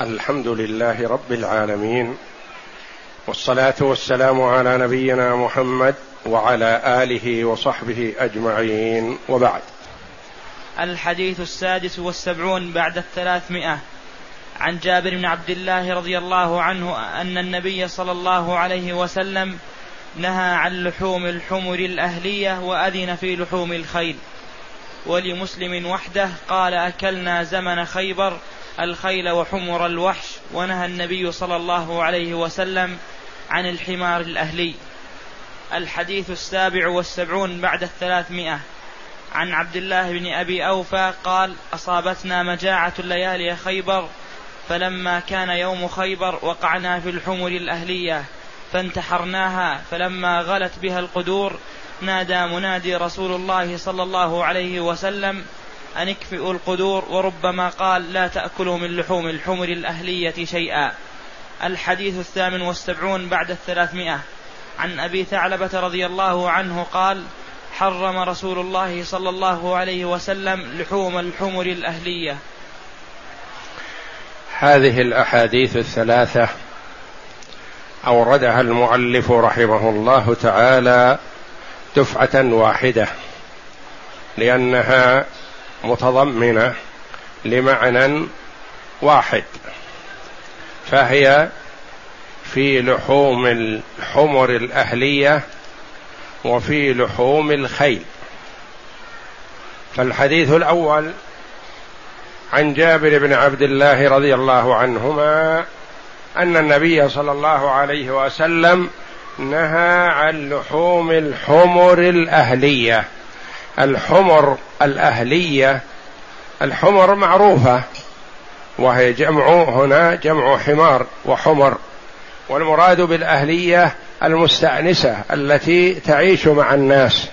الحمد لله رب العالمين والصلاة والسلام على نبينا محمد وعلى آله وصحبه أجمعين وبعد. الحديث السادس والسبعون بعد الثلاثمائة عن جابر بن عبد الله رضي الله عنه أن النبي صلى الله عليه وسلم نهى عن لحوم الحمر الأهلية وأذن في لحوم الخيل. ولمسلم وحده قال أكلنا زمن خيبر الخيل وحمر الوحش ونهى النبي صلى الله عليه وسلم عن الحمار الأهلي. الحديث السابع والسبعون بعد الثلاثمائة. عن عبد الله بن أبي أوفى قال أصابتنا مجاعة ليالي خيبر فلما كان يوم خيبر وقعنا في الحمر الأهلية فانتحرناها فلما غلت بها القدور نادى منادي رسول الله صلى الله عليه وسلم أن اكفئوا القدور وربما قال لا تأكلوا من لحوم الحمر الأهلية شيئا. الحديث الثامن والسبعون بعد الثلاثمائة. عن أبي ثعلبة رضي الله عنه قال حرم رسول الله صلى الله عليه وسلم لحوم الحمر الأهلية. هذه الأحاديث الثلاثة أوردها المؤلف رحمه الله تعالى دفعة واحدة لأنها متضمنة لمعنى واحد فهي في لحوم الحمر الأهلية وفي لحوم الخيل. فالحديث الأول عن جابر بن عبد الله رضي الله عنهما أن النبي صلى الله عليه وسلم نهى عن لحوم الحمر الأهلية. الحمر الأهلية الحمر معروفة وهي جمع هنا جمع حمار وحمر والمراد بالأهلية المستأنسة التي تعيش مع الناس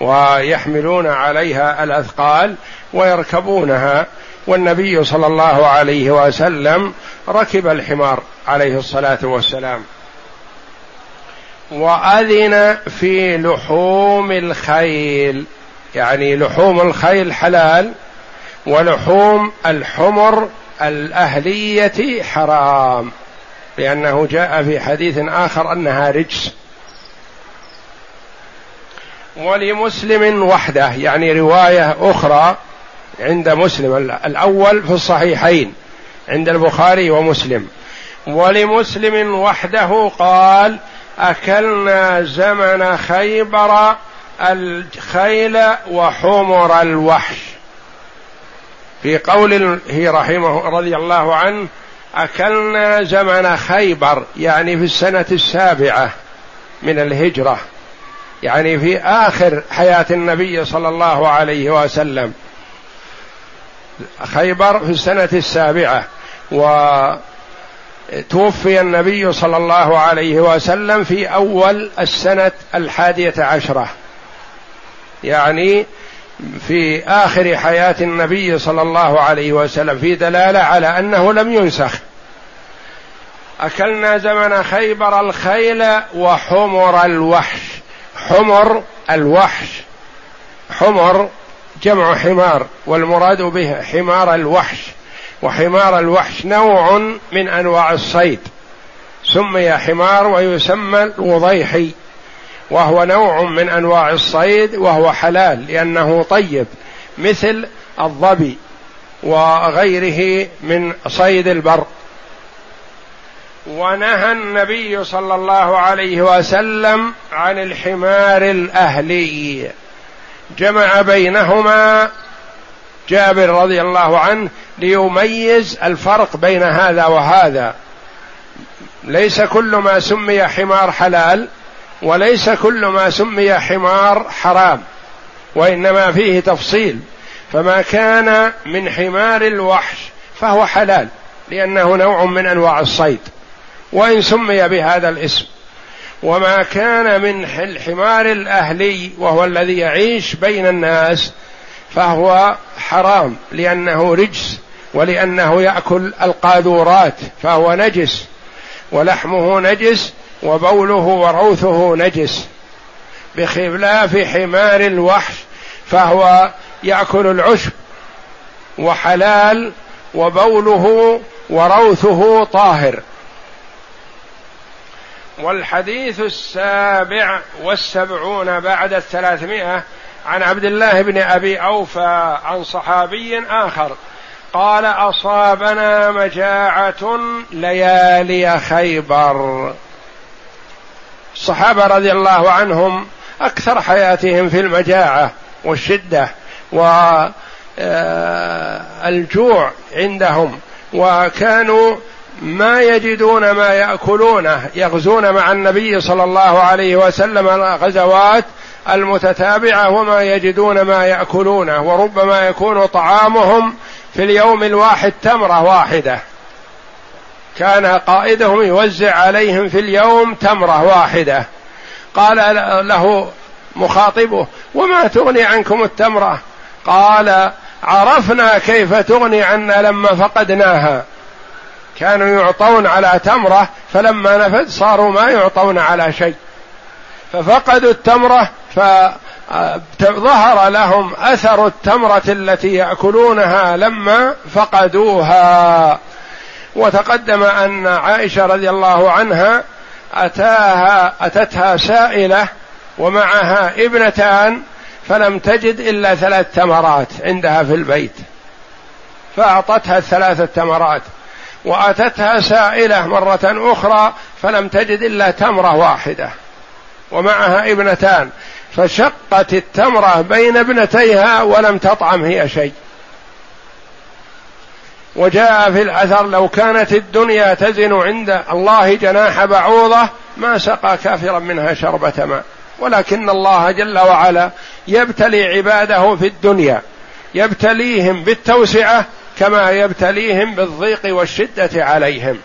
ويحملون عليها الأثقال ويركبونها والنبي صلى الله عليه وسلم ركب الحمار عليه الصلاة والسلام. وأذن في لحوم الخيل. يعني لحوم الخيل حلال ولحوم الحمر الأهلية حرام. لأنه جاء في حديث آخر أنها رجس. ولمسلم وحده يعني رواية أخرى عند مسلم الأول في الصحيحين عند البخاري ومسلم. ولمسلم وحده قال أكلنا زمن خيبر الخيل وحمر الوحش. في قوله رحمه رضي الله عنه أكلنا زمن خيبر يعني في السنة السابعة من الهجرة يعني في آخر حياة النبي صلى الله عليه وسلم. خيبر في السنة السابعة و توفي النبي صلى الله عليه وسلم في أول السنة الحادية عشرة. يعني في آخر حياة النبي صلى الله عليه وسلم في دلالة على أنه لم ينسخ. أكلنا زمن خيبر الخيل وحمر الوحش. حمر الوحش. حمر جمع حمار والمراد به حمار الوحش. وحمار الوحش نوع من أنواع الصيد. سمي حمار ويسمى الوضيحي وهو نوع من أنواع الصيد وهو حلال لأنه طيب مثل الظبي وغيره من صيد البر. ونهى النبي صلى الله عليه وسلم عن الحمار الأهلي. جمع بينهما جابر رضي الله عنه ليميز الفرق بين هذا وهذا. ليس كل ما سمي حمار حلال وليس كل ما سمي حمار حرام وإنما فيه تفصيل. فما كان من حمار الوحش فهو حلال لأنه نوع من أنواع الصيد وإن سمي بهذا الاسم. وما كان من الحمار الأهلي وهو الذي يعيش بين الناس فهو حرام لأنه رجس ولأنه يأكل القاذورات فهو نجس. ولحمه نجس وبوله وروثه نجس. بخلاف حمار الوحش فهو يأكل العشب وحلال وبوله وروثه طاهر. والحديث السابع والسبعون بعد الثلاثمائة عن عبد الله بن أبي أوفى عن صحابي آخر قال أصابنا مجاعة ليالي خيبر. الصحابة رضي الله عنهم أكثر حياتهم في المجاعة والشدة والجوع عندهم وكانوا ما يجدون ما ياكلونه يغزون مع النبي صلى الله عليه وسلم الغزوات المتتابعة وما يجدون ما ياكلونه وربما يكون طعامهم في اليوم الواحد تمرة واحدة. كان قائدهم يوزع عليهم في اليوم تمرة واحدة. قال له مخاطبه وما تغني عنكم التمرة؟ قال عرفنا كيف تغني عنا لما فقدناها. كانوا يعطون على تمرة فلما نفد صاروا ما يعطون على شيء. ففقدوا التمرة فظهر لهم أثر التمرة التي يأكلونها لما فقدوها. وتقدم أن عائشة رضي الله عنها اتاها أتتها سائلة ومعها ابنتان فلم تجد إلا ثلاث تمرات عندها في البيت. فأعطتها الثلاثه تمرات وأتتها سائلة مرة أخرى فلم تجد إلا تمرة واحدة. ومعها ابنتان فشقت التمرة بين ابنتيها ولم تطعم هي شيء. وجاء في الأثر لو كانت الدنيا تزن عند الله جناح بعوضة ما سقى كافرا منها شربة ماء. ولكن الله جل وعلا يبتلي عباده في الدنيا يبتليهم بالتوسعة كما يبتليهم بالضيق والشدة عليهم.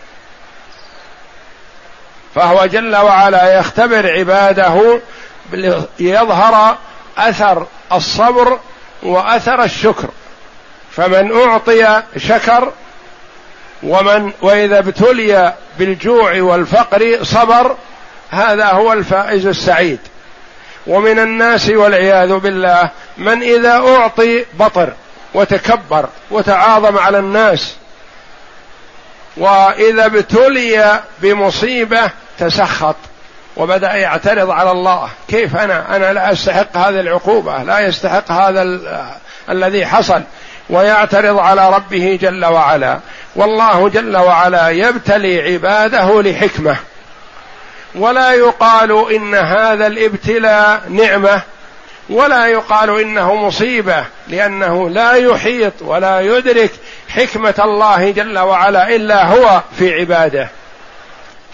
فهو جل وعلا يختبر عباده ليظهر أثر الصبر وأثر الشكر. فمن أعطي شكر ومن وإذا ابتلي بالجوع والفقر صبر هذا هو الفائز السعيد. ومن الناس والعياذ بالله من إذا أعطي بطر وتكبر وتعاظم على الناس وإذا ابتلي بمصيبة تسخط وبدأ يعترض على الله. كيف أنا؟ أنا لا أستحق هذه العقوبة لا يستحق هذا الذي حصل. ويعترض على ربه جل وعلا. والله جل وعلا يبتلي عباده لحكمة. ولا يقال إن هذا الابتلاء نعمة. ولا يقال إنه مصيبة لأنه لا يحيط ولا يدرك حكمة الله جل وعلا إلا هو في عباده.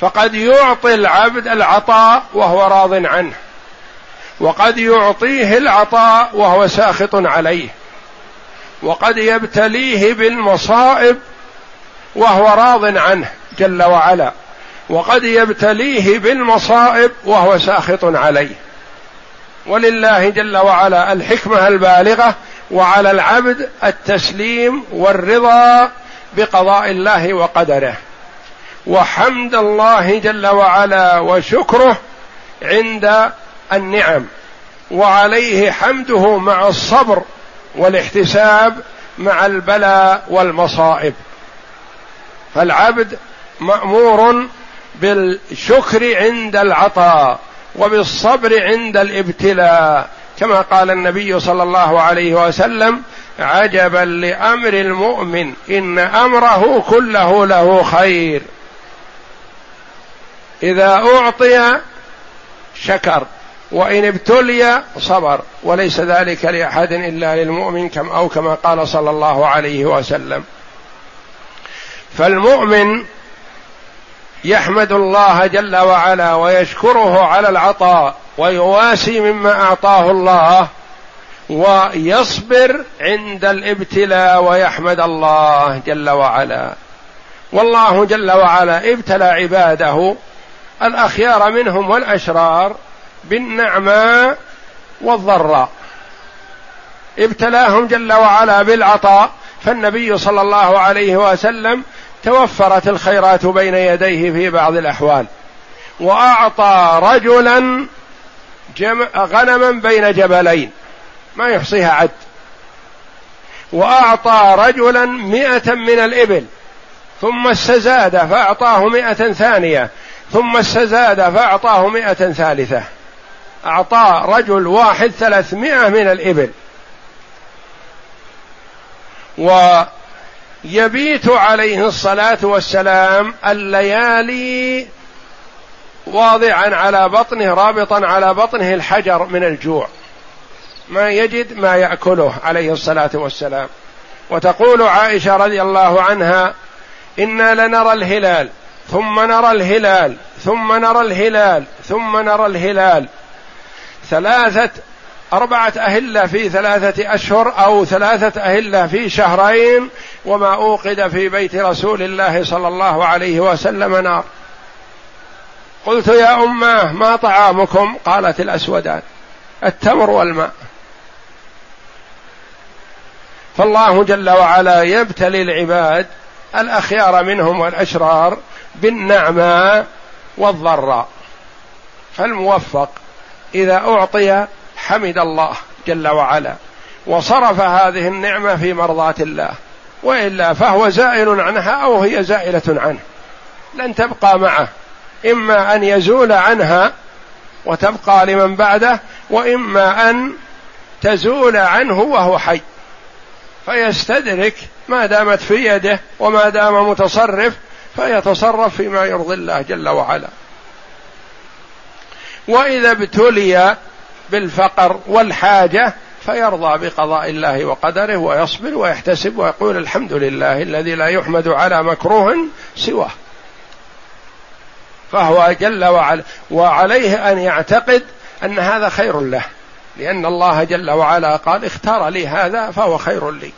فقد يعطي العبد العطاء وهو راض عنه. وقد يعطيه العطاء وهو ساخط عليه. وقد يبتليه بالمصائب وهو راض عنه جل وعلا. وقد يبتليه بالمصائب وهو ساخط عليه. ولله جل وعلا الحكمة البالغة وعلى العبد التسليم والرضا بقضاء الله وقدره. وحمد الله جل وعلا وشكره عند النعم. وعليه حمده مع الصبر والاحتساب مع البلاء والمصائب. فالعبد مأمور بالشكر عند العطاء. وبالصبر عند الابتلاء. كما قال النبي صلى الله عليه وسلم عجبا لأمر المؤمن إن أمره كله له خير. إذا أعطي شكر وإن ابتلي صبر. وليس ذلك لأحد إلا للمؤمن كم أو كما قال صلى الله عليه وسلم. فالمؤمن يحمد الله جل وعلا ويشكره على العطاء ويواسي مما أعطاه الله ويصبر عند الابتلاء ويحمد الله جل وعلا. والله جل وعلا ابتلى عباده الأخيار منهم والأشرار بالنعماء والضراء. ابتلاهم جل وعلا بالعطاء فالنبي صلى الله عليه وسلم توفرت الخيرات بين يديه في بعض الأحوال. وأعطى رجلا جمع غنما بين جبلين. ما يحصيها عد. وأعطى رجلا مئة من الإبل. ثم استزاد فأعطاه مئة ثانية. ثم استزاد فأعطاه مئة ثالثة. أعطى رجل واحد ثلاثمائة من الإبل. ويبيت عليه الصلاة والسلام الليالي واضعا على بطنه رابطا على بطنه الحجر من الجوع. ما يجد ما يأكله عليه الصلاة والسلام. وتقول عائشة رضي الله عنها إنا لنرى الهلال ثم نرى الهلال ثم نرى الهلال ثم نرى الهلال. ثلاثة أربعة أهلة في ثلاثة أشهر أو ثلاثة أهلة في شهرين وما أوقد في بيت رسول الله صلى الله عليه وسلم نار. قلت يا أماه ما طعامكم؟ قالت الأسودان. التمر والماء. فالله جل وعلا يبتلي العباد الأخيار منهم والأشرار بالنعماء والضراء. فالموفق إذا أعطي حمد الله جل وعلا وصرف هذه النعمة في مرضاة الله. وإلا فهو زائل عنها أو هي زائلة عنه. لن تبقى معه. إما أن يزول عنها وتبقى لمن بعده وإما أن تزول عنه وهو حي. فيستدرك ما دامت في يده وما دام متصرف فيتصرف فيما يرضي الله جل وعلا. وإذا ابتلي بالفقر والحاجة فيرضى بقضاء الله وقدره ويصبر ويحتسب ويقول الحمد لله الذي لا يحمد على مكروه سواه. فهو جل وعلا وعليه أن يعتقد أن هذا خير له لأن الله جل وعلا قال اختار لي هذا فهو خير لي.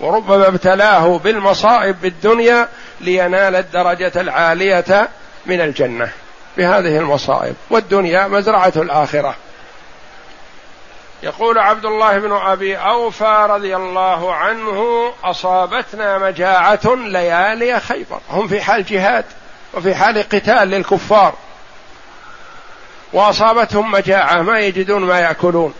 وربما ابتلاه بالمصائب بالدنيا لينال الدرجة العالية من الجنة. بهذه المصائب. والدنيا مزرعة الآخرة. يقول عبد الله بن أبي أوفى رضي الله عنه أصابتنا مجاعة ليالي خيبر. هم في حال جهاد وفي حال قتال للكفار. وأصابتهم مجاعة ما يجدون ما يأكلون.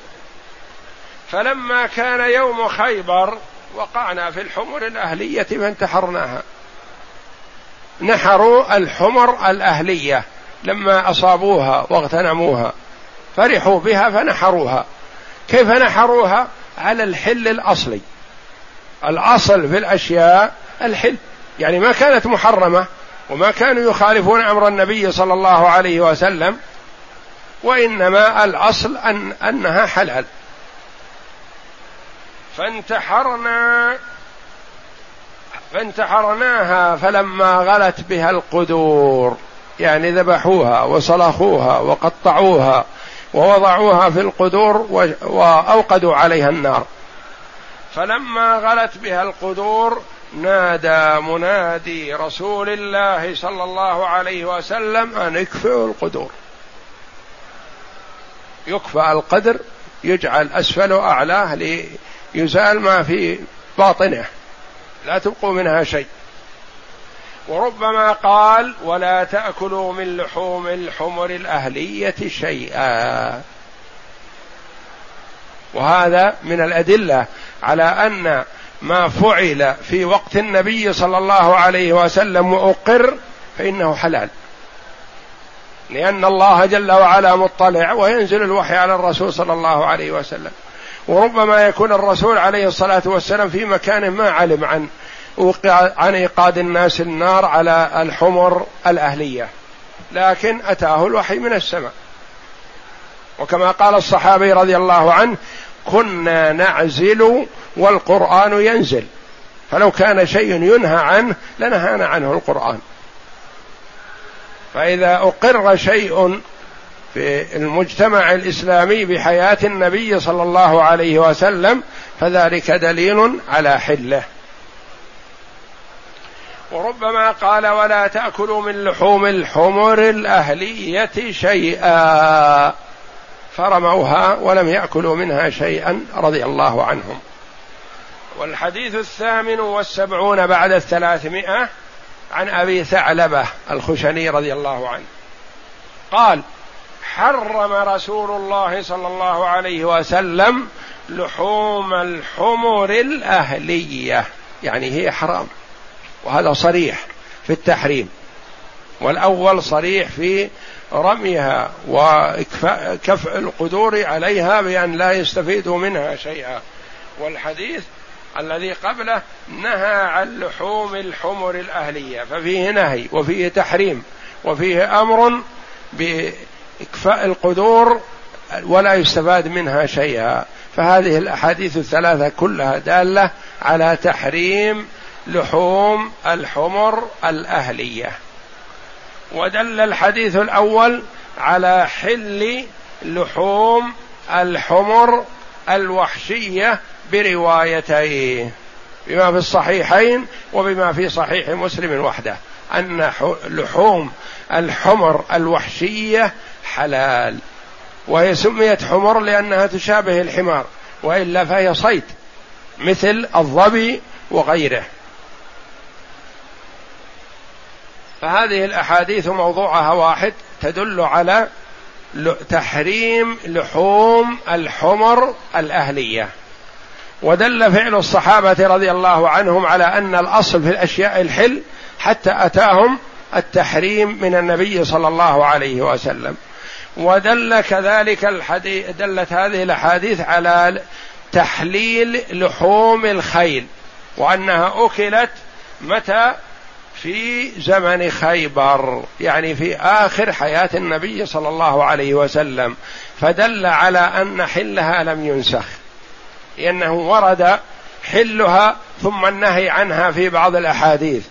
فلما كان يوم خيبر وقعنا في الحمر الأهلية فانتحرناها. نحروا الحمر الأهلية. لما أصابوها واغتنموها فرحوا بها فنحروها. كيف نحروها؟ على الحل الأصلي. الأصل في الأشياء الحل. يعني ما كانت محرمة وما كانوا يخالفون أمر النبي صلى الله عليه وسلم وإنما الأصل ان أنها حلال. فانتحرنا فانتحرناها فلما غلت بها القدور. يعني ذبحوها وصلخوها وقطعوها ووضعوها في القدور وأوقدوا عليها النار. فلما غلت بها القدور نادى منادي رسول الله صلى الله عليه وسلم أن اكفئوا القدور. يكفى القدر يجعل اسفله اعلاه ليزال ما في باطنه. لا تبقوا منها شيء. وربما قال ولا تأكلوا من لحوم الحمر الأهلية شيئا. وهذا من الأدلة على أن ما فعل في وقت النبي صلى الله عليه وسلم وأقر فإنه حلال. لأن الله جل وعلا مطلع وينزل الوحي على الرسول صلى الله عليه وسلم. وربما يكون الرسول عليه الصلاة والسلام في مكان ما علم عن وقع عن إيقاد الناس النار على الحمر الأهلية. لكن أتاه الوحي من السماء. وكما قال الصحابي رضي الله عنه كنا نعزل والقرآن ينزل. فلو كان شيء ينهى عنه لنهانا عنه القرآن. فإذا أقر شيء في المجتمع الإسلامي بحياة النبي صلى الله عليه وسلم فذلك دليل على حله. وربما قال ولا تأكلوا من لحوم الحمر الأهلية شيئا. فرموها ولم يأكلوا منها شيئا رضي الله عنهم. والحديث الثامن والسبعون بعد الثلاثمائة عن أبي ثعلبة الخشني رضي الله عنه. قال حرم رسول الله صلى الله عليه وسلم لحوم الحمر الأهلية. يعني هي حرام. وهذا صريح في التحريم. والأول صريح في رميها وكفء القدور عليها بأن لا يستفيدوا منها شيئا. والحديث الذي قبله نهى عن لحوم الحمر الأهلية ففيه نهي وفيه تحريم وفيه أمر بإكفاء القدور ولا يستفاد منها شيئا. فهذه الأحاديث الثلاثة كلها دالة على تحريم لحوم الحمر الأهلية. ودل الحديث الأول على حل لحوم الحمر الوحشية بروايتيه بما في الصحيحين وبما في صحيح مسلم وحده أن لحوم الحمر الوحشية حلال. وهي سميت حمر لأنها تشابه الحمار وإلا فهي صيد مثل الظبي وغيره. فهذه الأحاديث موضوعها واحد تدل على تحريم لحوم الحمر الأهلية. ودل فعل الصحابة رضي الله عنهم على أن الأصل في الأشياء الحل حتى أتاهم التحريم من النبي صلى الله عليه وسلم. ودل كذلك الحديث دلت هذه الأحاديث على تحليل لحوم الخيل وأنها أكلت متى؟ في زمن خيبر يعني في آخر حياة النبي صلى الله عليه وسلم فدل على أن حلها لم ينسخ لأنه ورد حلها ثم النهي عنها في بعض الأحاديث.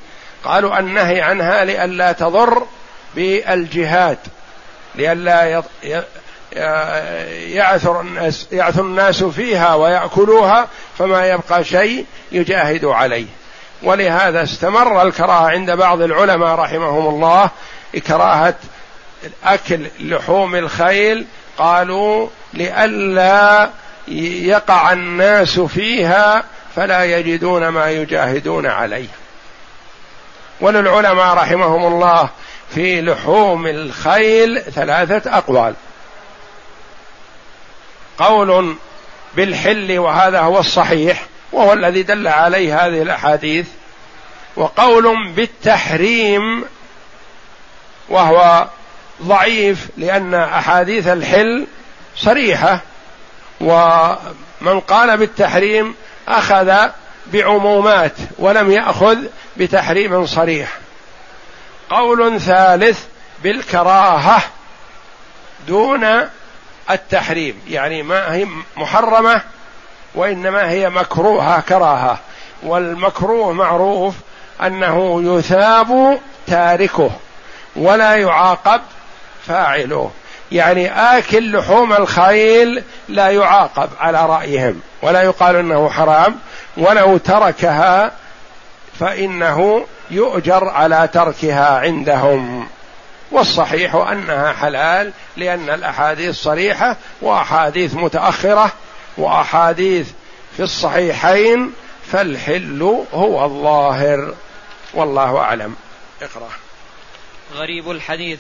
قالوا النهي عنها لئلا تضر بالجهاد لئلا يعثر الناس يعثر الناس فيها ويأكلوها فما يبقى شيء يجاهد عليه. ولهذا استمر الكراهة عند بعض العلماء رحمهم الله كراهة أكل لحوم الخيل قالوا لئلا يقع الناس فيها فلا يجدون ما يجاهدون عليه. وللعلماء رحمهم الله في لحوم الخيل ثلاثة أقوال. قول بالحل وهذا هو الصحيح وهو الذي دل عليه هذه الأحاديث وقول بالتحريم وهو ضعيف لأن أحاديث الحل صريحة ومن قال بالتحريم أخذ بعمومات ولم يأخذ بتحريم صريح. قول ثالث بالكراهة دون التحريم يعني ما هي محرمة وإنما هي مكروهة كراهة. والمكروه معروف أنه يثاب تاركه ولا يعاقب فاعله. يعني آكل لحوم الخيل لا يعاقب على رأيهم ولا يقال أنه حرام. ولو تركها فإنه يؤجر على تركها عندهم. والصحيح أنها حلال لأن الأحاديث صريحة وأحاديث متأخرة وأحاديث في الصحيحين فالحل هو الظاهر. والله أعلم. اقرأ. غريب الحديث.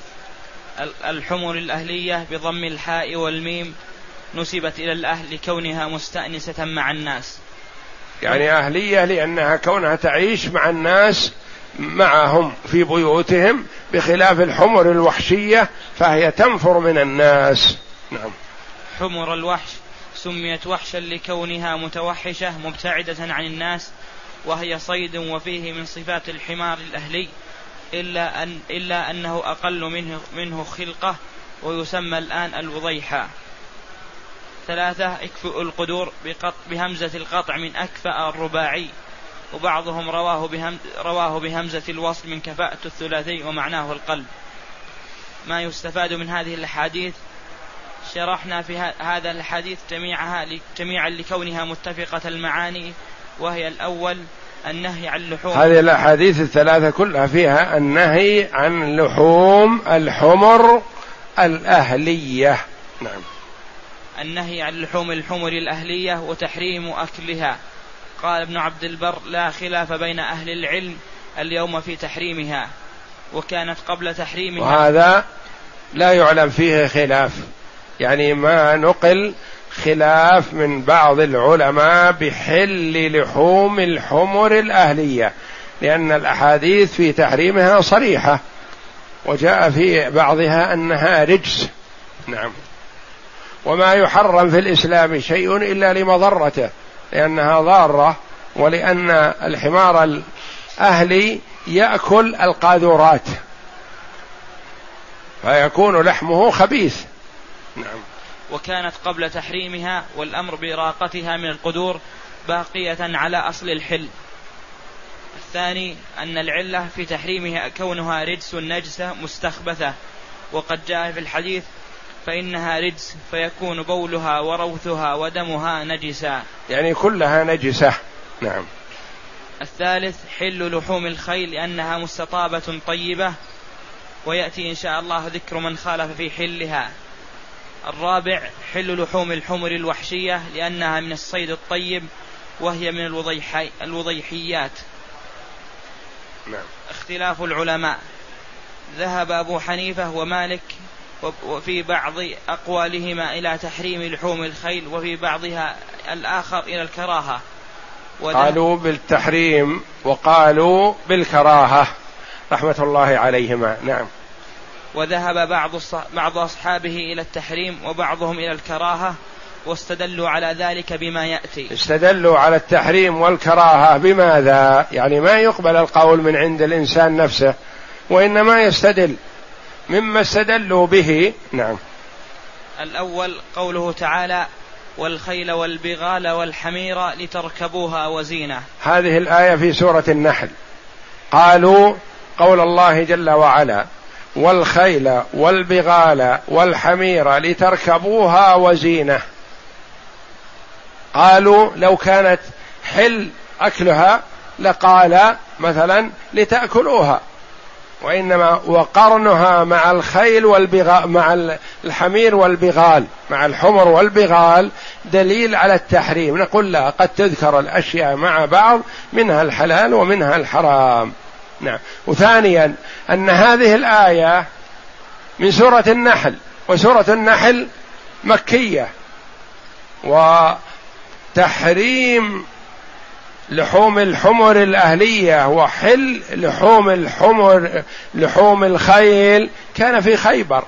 الحمر الأهلية بضم الحاء والميم نسبت إلى الأهل لكونها مستأنسة مع الناس. يعني أهلية لأنها كونها تعيش مع الناس معهم في بيوتهم بخلاف الحمر الوحشية فهي تنفر من الناس. نعم. حمر الوحش. سميت وحشا لكونها متوحشة مبتعدة عن الناس وهي صيد وفيه من صفات الحمار الأهلي إلا أن إلا أنه أقل منه منه خلقة ويسمى الآن الوضيحة. ثلاثة اكفؤ القدور بهمزة القطع من أكفأ الرباعي وبعضهم رواه بهم رواه بهمزة الوصل من كفاءة الثلاثي ومعناه القلب. ما يستفاد من هذه الأحاديث شرحنا في هذا الحديث جميعها جميعا لكونها متفقة المعاني وهي الأول النهي عن لحوم. هذه الأحاديث الثلاثة كلها فيها النهي عن لحوم الحمر الأهلية. نعم. النهي عن لحوم الحمر الأهلية وتحريم أكلها. قال ابن عبد البر لا خلاف بين أهل العلم اليوم في تحريمها وكانت قبل تحريمها. وهذا لا يعلم فيه خلاف. يعني ما نقل خلاف من بعض العلماء بحل لحوم الحمر الأهلية لأن الأحاديث في تحريمها صريحة وجاء في بعضها أنها رجس. نعم. وما يحرم في الإسلام شيء إلا لمضرته لأنها ضارة ولأن الحمار الأهلي يأكل القاذورات فيكون لحمه خبيث. نعم. وكانت قبل تحريمها والأمر بإراقتها من القدور باقية على أصل الحل. الثاني أن العلة في تحريمها كونها رجس نجسة مستخبثة. وقد جاء في الحديث فإنها رجس فيكون بولها وروثها ودمها نجسا. يعني كلها نجسة. نعم. الثالث حل لحوم الخيل لأنها مستطابة طيبة. ويأتي إن شاء الله ذكر من خالف في حلها. الرابع حل لحوم الحمر الوحشية لأنها من الصيد الطيب وهي من الوضيحي الوضيحيات. نعم. اختلاف العلماء. ذهب أبو حنيفة ومالك وفي بعض أقوالهما إلى تحريم لحوم الخيل وفي بعضها الآخر إلى الكراهة. قالوا بالتحريم وقالوا بالكراهة. رحمة الله عليهما. نعم. وذهب بعض بعض أصحابه إلى التحريم وبعضهم إلى الكراهة واستدلوا على ذلك بما يأتي. استدلوا على التحريم والكراهة بماذا؟ يعني ما يقبل القول من عند الإنسان نفسه وإنما يستدل. مما استدلوا به نعم. الأول قوله تعالى والخيل والبغال والحمير لتركبوها وزينة هذه الآية في سورة النحل. قالوا قول الله جل وعلا والخيل والبغال والحمير لتركبوها وزينة. قالوا لو كانت حل أكلها لقال مثلا لتأكلوها وإنما وقرنها مع الخيل والبغال مع الحمير والبغال مع الحمر والبغال دليل على التحريم. نقول لا قد تذكر الأشياء مع بعض منها الحلال ومنها الحرام. نعم. وثانيا أن هذه الآية من سورة النحل وسورة النحل مكية وتحريم لحوم الحمر الأهلية وحل لحوم الحمر لحوم الخيل. كان في خيبر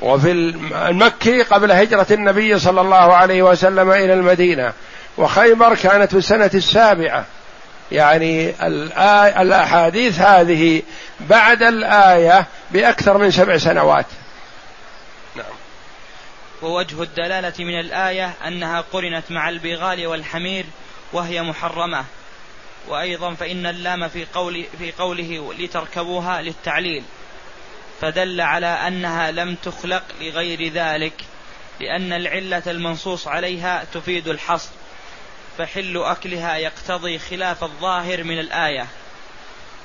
وفي المكي قبل هجرة النبي صلى الله عليه وسلم إلى المدينة. وخيبر كانت في السنة السابعة. يعني الأحاديث هذه بعد الآية بأكثر من سبع سنوات. نعم. ووجه الدلالة من الآية أنها قرنت مع البغال والحمير وهي محرمة. وأيضا فإن اللام في, قول في قوله لتركبوها للتعليل. فدل على أنها لم تخلق لغير ذلك لأن العلة المنصوص عليها تفيد الحصر. فحل أكلها يقتضي خلاف الظاهر من الآية.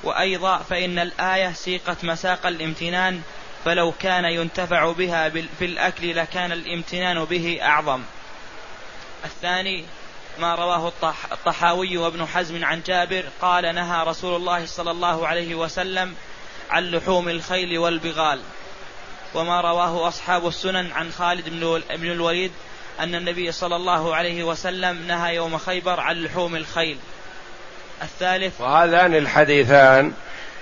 وأيضا فإن الآية سيقت مساق الامتنان فلو كان ينتفع بها في الأكل لكان الامتنان به أعظم. الثاني ما رواه الطحاوي وابن حزم عن جابر قال نهى رسول الله صلى الله عليه وسلم عن لحوم الخيل والبغال. وما رواه أصحاب السنن عن خالد بن الوليد أن النبي صلى الله عليه وسلم نهى يوم خيبر عن لحوم الخيل. الثالث وهذان الحديثان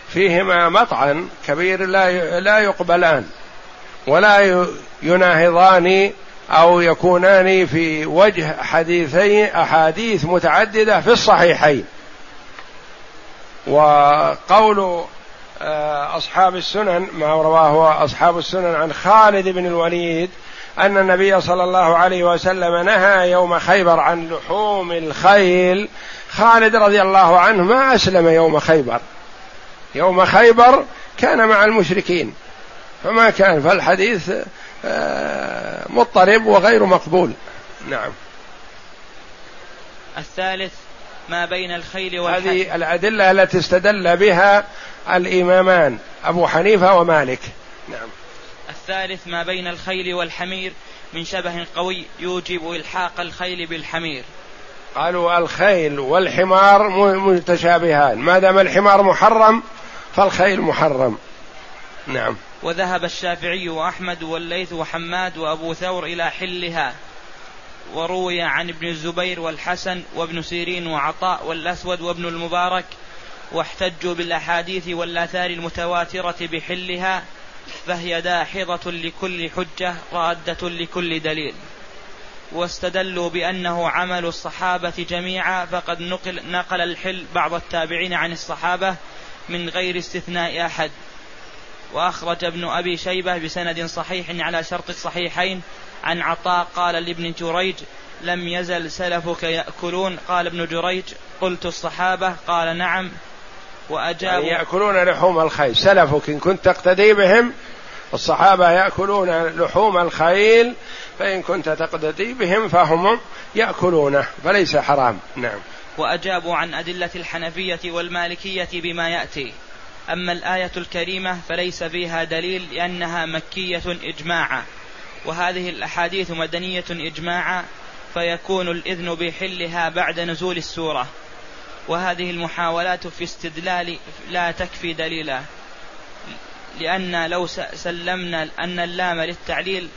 فيهما مطعن كبير لا لا يقبلان ولا يناهضان أو يكونان في وجه حديثين أحاديث متعددة في الصحيحين. وقول آه، أصحاب السنن ما رواه أصحاب السنن عن خالد بن الوليد أن النبي صلى الله عليه وسلم نهى يوم خيبر عن لحوم الخيل. خالد رضي الله عنه ما أسلم يوم خيبر. يوم خيبر كان مع المشركين. فما كان فالحديث آه، مضطرب وغير مقبول. نعم. الثالث ما بين الخيل والحمير هذه الأدلة التي استدل بها الإمامان أبو حنيفة ومالك. نعم. الثالث ما بين الخيل والحمير من شبه قوي يوجب إلحاق الخيل بالحمير. قالوا الخيل والحمار متشابهان. ما دام الحمار محرم فالخيل محرم. نعم. وذهب الشافعي وأحمد والليث وحماد وأبو ثور إلى حلها وروي عن ابن الزبير والحسن وابن سيرين وعطاء والأسود وابن المبارك واحتجوا بالأحاديث والآثار المتواترة بحلها فهي داحضة لكل حجة رادة لكل دليل. واستدلوا بأنه عمل الصحابة جميعا فقد نقل, نقل الحل بعض التابعين عن الصحابة من غير استثناء أحد. وأخرج ابن أبي شيبة بسند صحيح على شرط الصحيحين عن عطاء قال لابن جريج لم يزل سلفك يأكلون. قال ابن جريج قلت الصحابة. قال نعم. وأجابوا. يعني يأكلون لحوم الخيل. سلفك إن كنت تقتدي بهم الصحابة يأكلون لحوم الخيل فإن كنت تقتدي بهم فهم يأكلونه فليس حرام. نعم. وأجابوا عن أدلة الحنفية والمالكية بما يأتي. أما الآية الكريمة فليس فيها دليل لأنها مكية إجماعا. وهذه الأحاديث مدنية إجماعا فيكون الإذن بحلها بعد نزول السورة. وهذه المحاولات في استدلال لا تكفي دليلا لأن لو سلمنا أن اللام للتعليل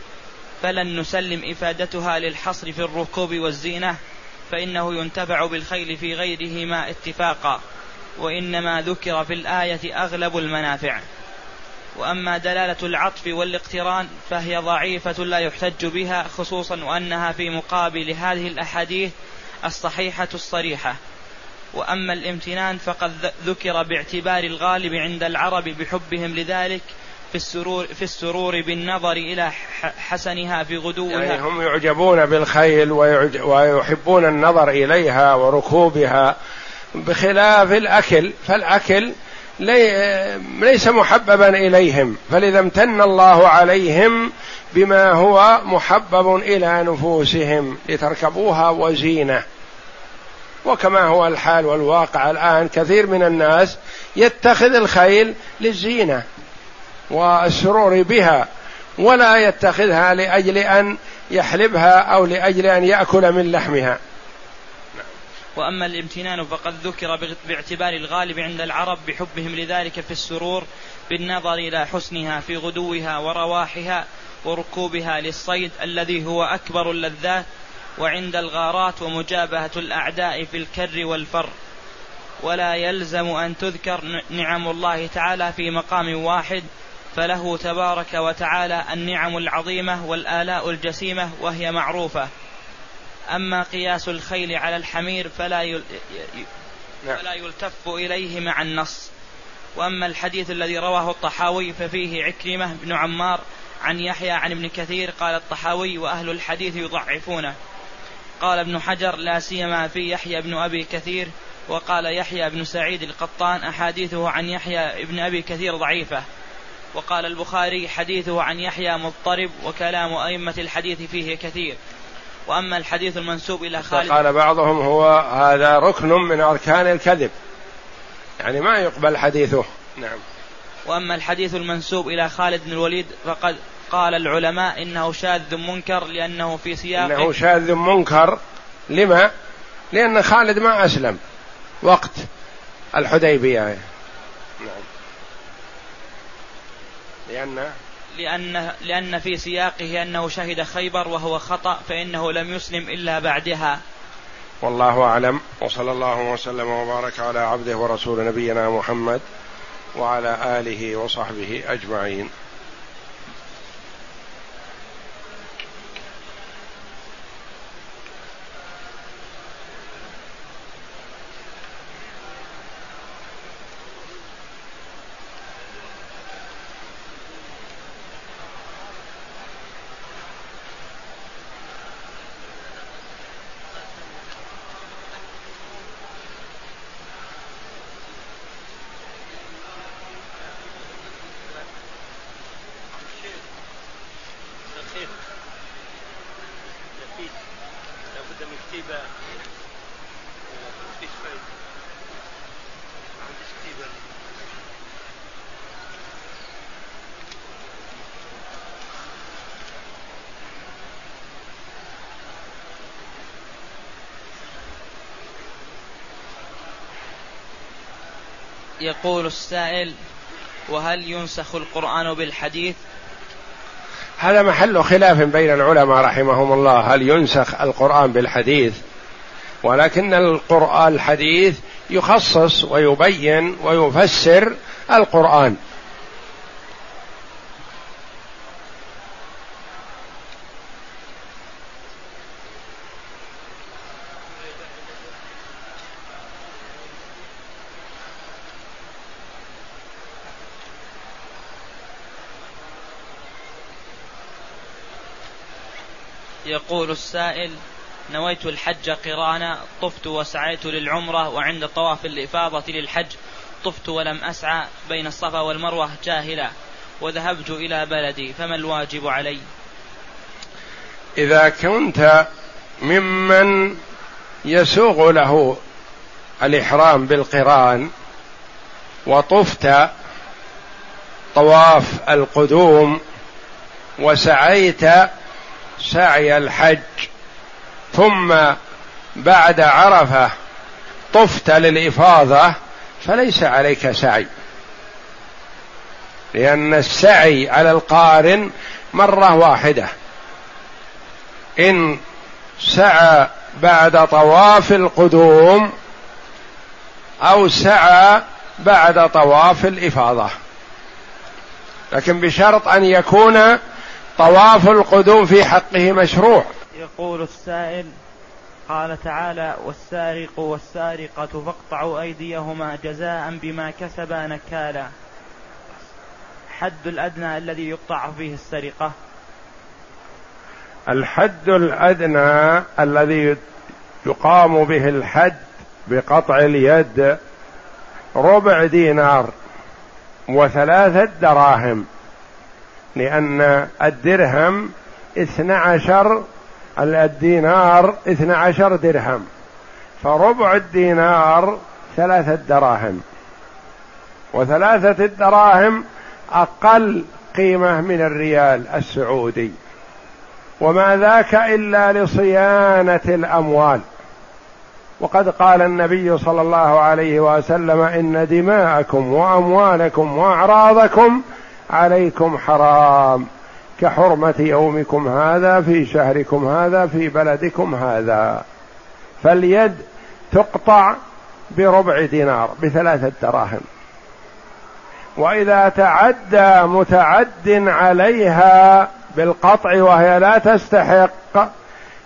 فلن نسلم إفادتها للحصر في الركوب والزينة فإنه ينتفع بالخيل في غيرهما اتفاقا وإنما ذكر في الآية أغلب المنافع. وأما دلالة العطف والاقتران فهي ضعيفة لا يحتج بها خصوصا وأنها في مقابل هذه الأحاديث الصحيحة الصريحة. وأما الامتنان فقد ذكر باعتبار الغالب عند العرب بحبهم لذلك في السرور في السرور بالنظر إلى حسنها في غدوها. يعني هم يعجبون بالخيل ويحبون النظر إليها وركوبها بخلاف الأكل. فالأكل ليس محببا إليهم. فلذا امتن الله عليهم بما هو محبب إلى نفوسهم لتركبوها وزينة. وكما هو الحال والواقع الآن كثير من الناس يتخذ الخيل للزينة والسرور بها ولا يتخذها لأجل أن يحلبها أو لأجل أن يأكل من لحمها. وأما الامتنان فقد ذكر باعتبار الغالب عند العرب بحبهم لذلك في السرور بالنظر إلى حسنها في غدوها ورواحها وركوبها للصيد الذي هو أكبر اللذات وعند الغارات ومجابهة الأعداء في الكر والفر. ولا يلزم أن تذكر نعم الله تعالى في مقام واحد فله تبارك وتعالى النعم العظيمة والآلاء الجسيمة وهي معروفة. أما قياس الخيل على الحمير فلا نعم. فلا يلتف إليه مع النص. وأما الحديث الذي رواه الطحاوي ففيه عكرمة بن عمار عن يحيى عن ابن كثير قال الطحاوي وأهل الحديث يضعفونه. قال ابن حجر لا سيما في يحيى بن أبي كثير وقال يحيى بن سعيد القطان أحاديثه عن يحيى بن أبي كثير ضعيفة. وقال البخاري حديثه عن يحيى مضطرب وكلام أئمة الحديث فيه كثير. وأما الحديث المنسوب إلى خالد قال بعضهم هو هذا ركن من أركان الكذب. يعني ما يقبل حديثه. نعم. وأما الحديث المنسوب إلى خالد بن الوليد فقد قال العلماء إنه شاذ منكر لأنه في سياق إنه شاذ منكر. لما؟ لأن خالد ما أسلم. وقت الحديبية. نعم لأن لأن لأن في سياقه أنه شهد خيبر وهو خطأ فإنه لم يسلم إلا بعدها. والله أعلم. وصلى الله وسلم وبارك على عبده ورسول نبينا محمد وعلى آله وصحبه أجمعين. يقول السائل وهل ينسخ القرآن بالحديث؟ هذا محل خلاف بين العلماء رحمهم الله هل ينسخ القرآن بالحديث؟ ولكن القرآن الحديث يخصص ويبين ويفسر القرآن. يقول السائل نويت الحج قرانا طفت وسعيت للعمرة وعند طواف الإفاضة للحج طفت ولم أسعى بين الصفا والمروة جاهلا وذهبت إلى بلدي فما الواجب علي؟ إذا كنت ممن يسوغ له الإحرام بالقرآن وطفت طواف القدوم وسعيت سعي الحج ثم بعد عرفة طفت للإفاضة فليس عليك سعي. لأن السعي على القارن مرة واحدة. إن سعى بعد طواف القدوم أو سعى بعد طواف الإفاضة. لكن بشرط أن يكون طواف القدوم في حقه مشروع. يقول السائل قال تعالى والسارق والسارقة فاقطعوا أيديهما جزاء بما كسبا نكالا. حد الأدنى الذي يقطع فيه السرقة. الحد الأدنى الذي يقام به الحد بقطع اليد ربع دينار وثلاثة دراهم. لأن الدرهم اثنى عشر الدينار اثنى عشر درهم. فربع الدينار ثلاثة دراهم. وثلاثة الدراهم أقل قيمة من الريال السعودي. وما ذاك إلا لصيانة الأموال. وقد قال النبي صلى الله عليه وسلم إن دماءكم وأموالكم وأعراضكم عليكم حرام كحرمة يومكم هذا في شهركم هذا في بلدكم هذا. فاليد تقطع بربع دينار بثلاثة دراهم. وإذا تعدى متعد عليها بالقطع وهي لا تستحق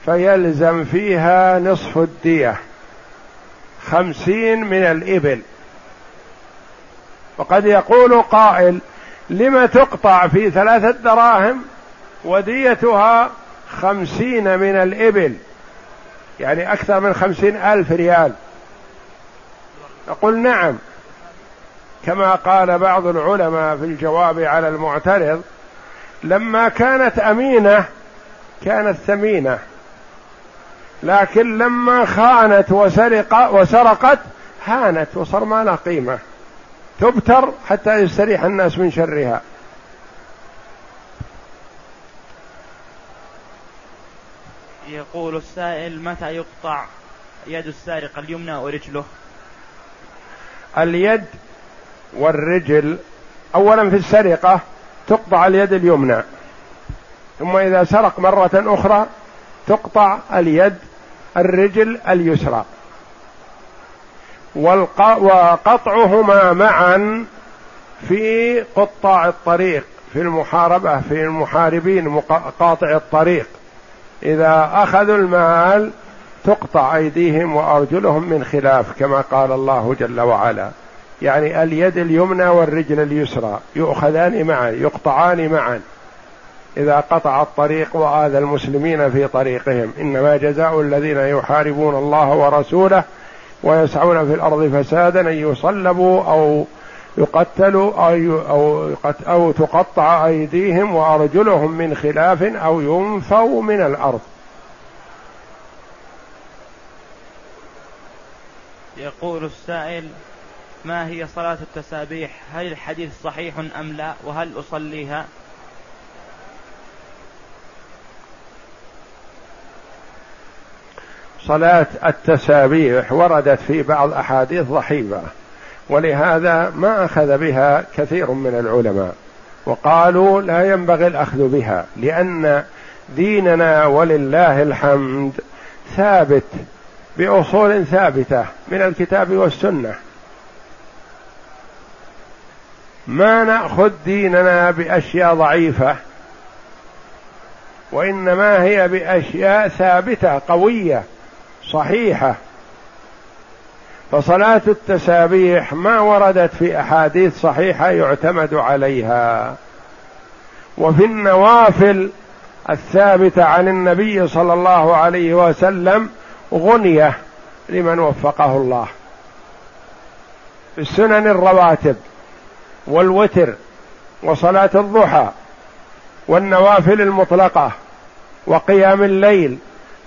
فيلزم فيها نصف الدية خمسين من الإبل. وقد يقول قائل لم تقطع في ثلاثة دراهم وديتها خمسين من الإبل يعني أكثر من خمسين ألف ريال. نقول نعم كما قال بعض العلماء في الجواب على المعترض لما كانت أمينة كانت ثمينة لكن لما خانت وسرق وسرقت هانت وصار ما لها قيمة. تبتر حتى يستريح الناس من شرها. يقول السائل متى يقطع يد السارق اليمنى ورجله؟ اليد والرجل اولا في السرقة تقطع اليد اليمنى ثم إذا سرق مرة أخرى تقطع اليد الرجل اليسرى. وقطعهما معا في قطاع الطريق في المحاربة في المحاربين قاطع الطريق. إذا أخذوا المال تقطع أيديهم وأرجلهم من خلاف كما قال الله جل وعلا. يعني اليد اليمنى والرجل اليسرى يؤخذان معا يقطعان معا. إذا قطع الطريق وآذى المسلمين في طريقهم إنما جزاء الذين يحاربون الله ورسوله ويسعون في الأرض فسادا أن يصلبوا أو يقتلوا أو أو أو تقطع أيديهم وأرجلهم من خلاف أو ينفوا من الأرض. يقول السائل ما هي صلاة التسابيح؟ هل الحديث صحيح أم لا؟ وهل أصليها؟ صلاة التسابيح وردت في بعض أحاديث ضحيفة ولهذا ما أخذ بها كثير من العلماء وقالوا لا ينبغي الأخذ بها لأن ديننا ولله الحمد ثابت بأصول ثابتة من الكتاب والسنة. ما نأخذ ديننا بأشياء ضعيفة وإنما هي بأشياء ثابتة قوية. صحيحة. فصلاة التسابيح ما وردت في أحاديث صحيحة يعتمد عليها. وفي النوافل الثابتة عن النبي صلى الله عليه وسلم غنية لمن وفقه الله. في السنن الرواتب والوتر وصلاة الضحى والنوافل المطلقة وقيام الليل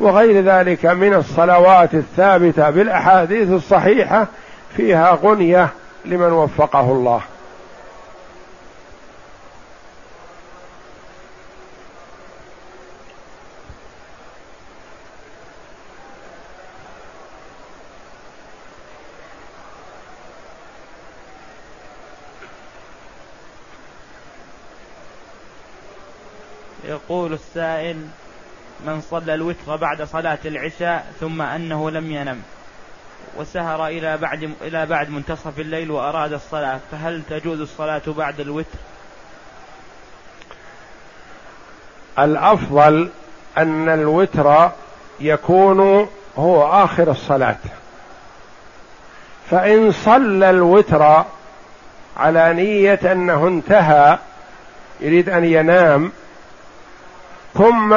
وغير ذلك من الصلوات الثابتة بالأحاديث الصحيحة فيها غنية لمن وفقه الله. يقول السائل من صلى الوتر بعد صلاة العشاء ثم أنه لم ينم وسهر إلى بعد إلى بعد منتصف الليل وأراد الصلاة فهل تجوز الصلاة بعد الوتر؟ الأفضل أن الوتر يكون هو آخر الصلاة فإن صلى الوتر على نية أنه انتهى يريد أن ينام ثم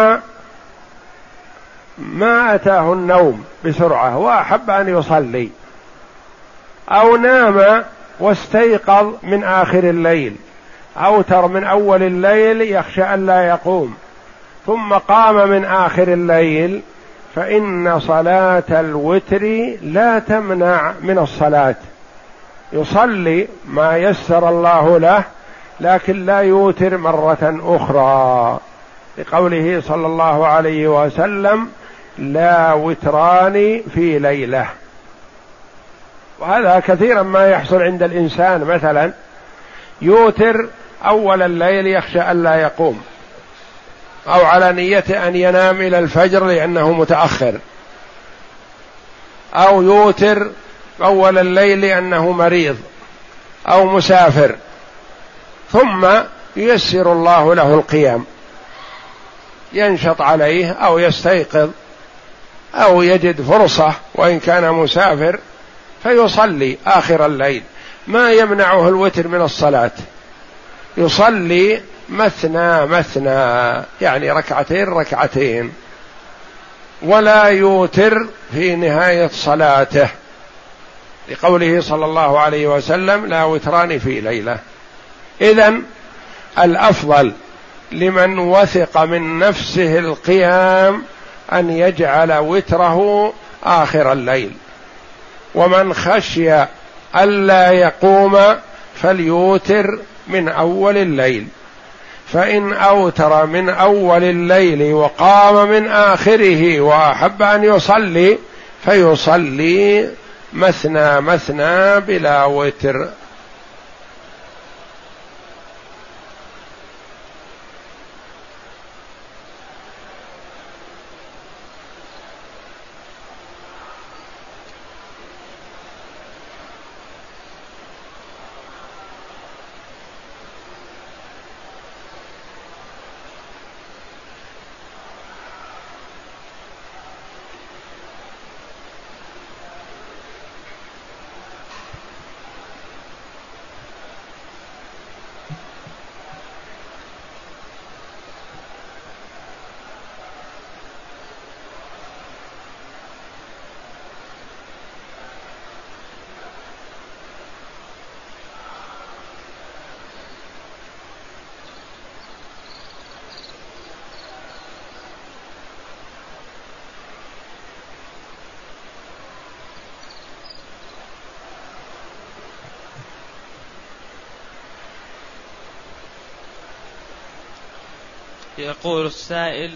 ما أتاه النوم بسرعة وأحب أن يصلي. أو نام واستيقظ من آخر الليل أوتر من أول الليل يخشى أن لا يقوم. ثم قام من آخر الليل فإن صلاة الوتر لا تمنع من الصلاة. يصلي ما يسر الله له لكن لا يوتر مرة أخرى. لقوله صلى الله عليه وسلم لا وتران في ليلة. وهذا كثيرا ما يحصل عند الإنسان. مثلا يوتر أول الليل يخشى الا يقوم. أو على نية أن ينام إلى الفجر لأنه متأخر. أو يوتر أول الليل لأنه مريض. أو مسافر. ثم ييسر الله له القيام. ينشط عليه أو يستيقظ. أو يجد فرصة وإن كان مسافر فيصلي آخر الليل. ما يمنعه الوتر من الصلاة. يصلي مثنى مثنى يعني ركعتين ركعتين. ولا يوتر في نهاية صلاته. لقوله صلى الله عليه وسلم لا وتران في ليلة. اذا الأفضل لمن وثق من نفسه القيام أن يجعل وتره آخر الليل. ومن خشي ألا يقوم فليوتر من أول الليل. فإن أوتر من أول الليل وقام من آخره وأحب أن يصلي فيصلي مثنى مثنى بلا وتر. يقول السائل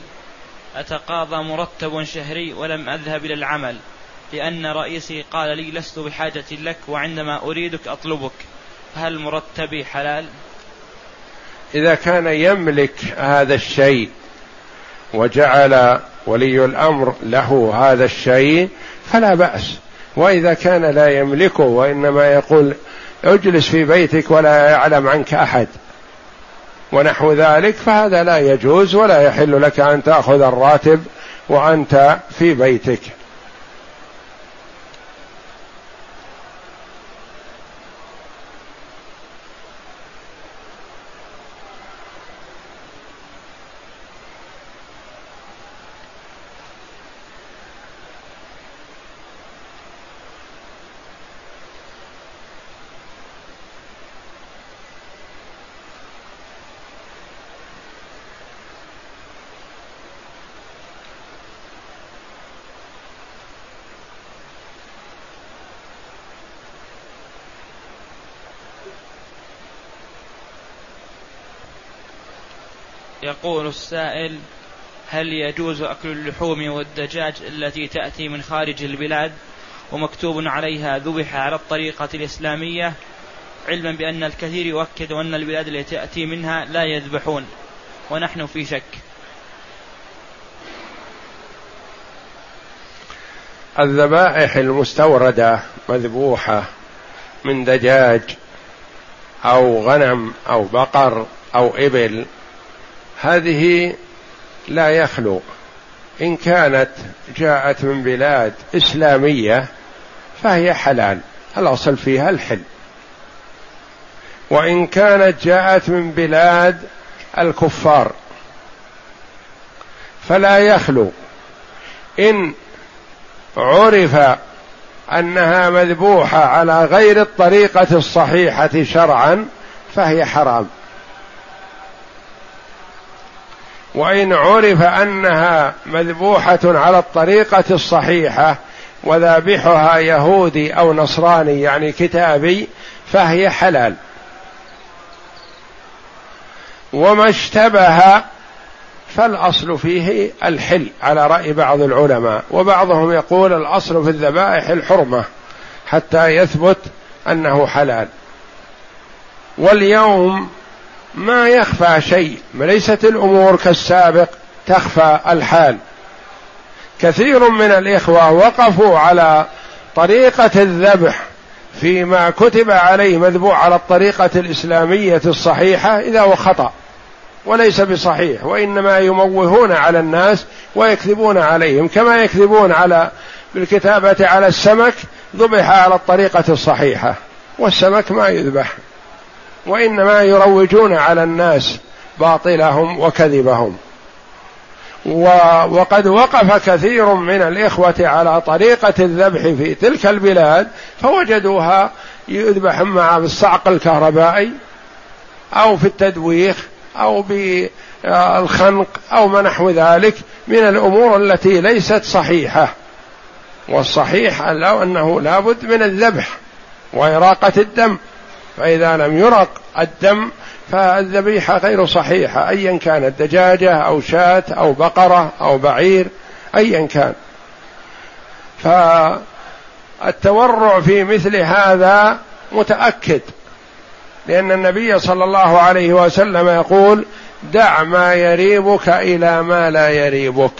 أتقاضى مرتب شهري ولم أذهب إلى العمل لأن رئيسي قال لي لست بحاجة لك وعندما أريدك أطلبك. هل مرتبي حلال؟ إذا كان يملك هذا الشيء وجعل ولي الأمر له هذا الشيء فلا بأس. وإذا كان لا يملكه وإنما يقول اجلس في بيتك ولا يعلم عنك أحد. ونحو ذلك فهذا لا يجوز ولا يحل لك أن تأخذ الراتب وأنت في بيتك يقول السائل هل يجوز أكل اللحوم والدجاج التي تأتي من خارج البلاد ومكتوب عليها ذبح على الطريقة الإسلامية؟ علما بأن الكثير يؤكد أن البلاد التي تأتي منها لا يذبحون ونحن في شك. الذبائح المستوردة مذبوحة من دجاج أو غنم أو بقر أو إبل هذه لا يخلو. إن كانت جاءت من بلاد إسلامية فهي حلال الأصل فيها الحل. وإن كانت جاءت من بلاد الكفار فلا يخلو. إن عرف أنها مذبوحة على غير الطريقة الصحيحة شرعا فهي حرام. وإن عرف أنها مذبوحة على الطريقة الصحيحة وذابحها يهودي أو نصراني يعني كتابي فهي حلال. وما اشتبه فالأصل فيه الحل على رأي بعض العلماء وبعضهم يقول الأصل في الذبائح الحرمة حتى يثبت أنه حلال. واليوم ما يخفى شيء ليست الأمور كالسابق تخفى الحال. كثير من الإخوة وقفوا على طريقة الذبح فيما كتب عليه مذبوح على الطريقة الإسلامية الصحيحة إذا هو خطأ وليس بصحيح وإنما يموهون على الناس ويكذبون عليهم كما يكذبون على بالكتابة على السمك ذبح على الطريقة الصحيحة والسمك ما يذبح. وإنما يروجون على الناس باطلهم وكذبهم. وقد وقف كثير من الإخوة على طريقة الذبح في تلك البلاد فوجدوها يذبح مع بالصعق الكهربائي أو في التدويخ أو بالخنق أو ما نحو ذلك من الأمور التي ليست صحيحة. والصحيح أنه لابد من الذبح وإراقة الدم. فإذا لم يرق الدم فالذبيحة غير صحيحة أيا كانت دجاجة أو شاة أو بقرة أو بعير أيا كان. فالتورع في مثل هذا متأكد لأن النبي صلى الله عليه وسلم يقول دع ما يريبك إلى ما لا يريبك.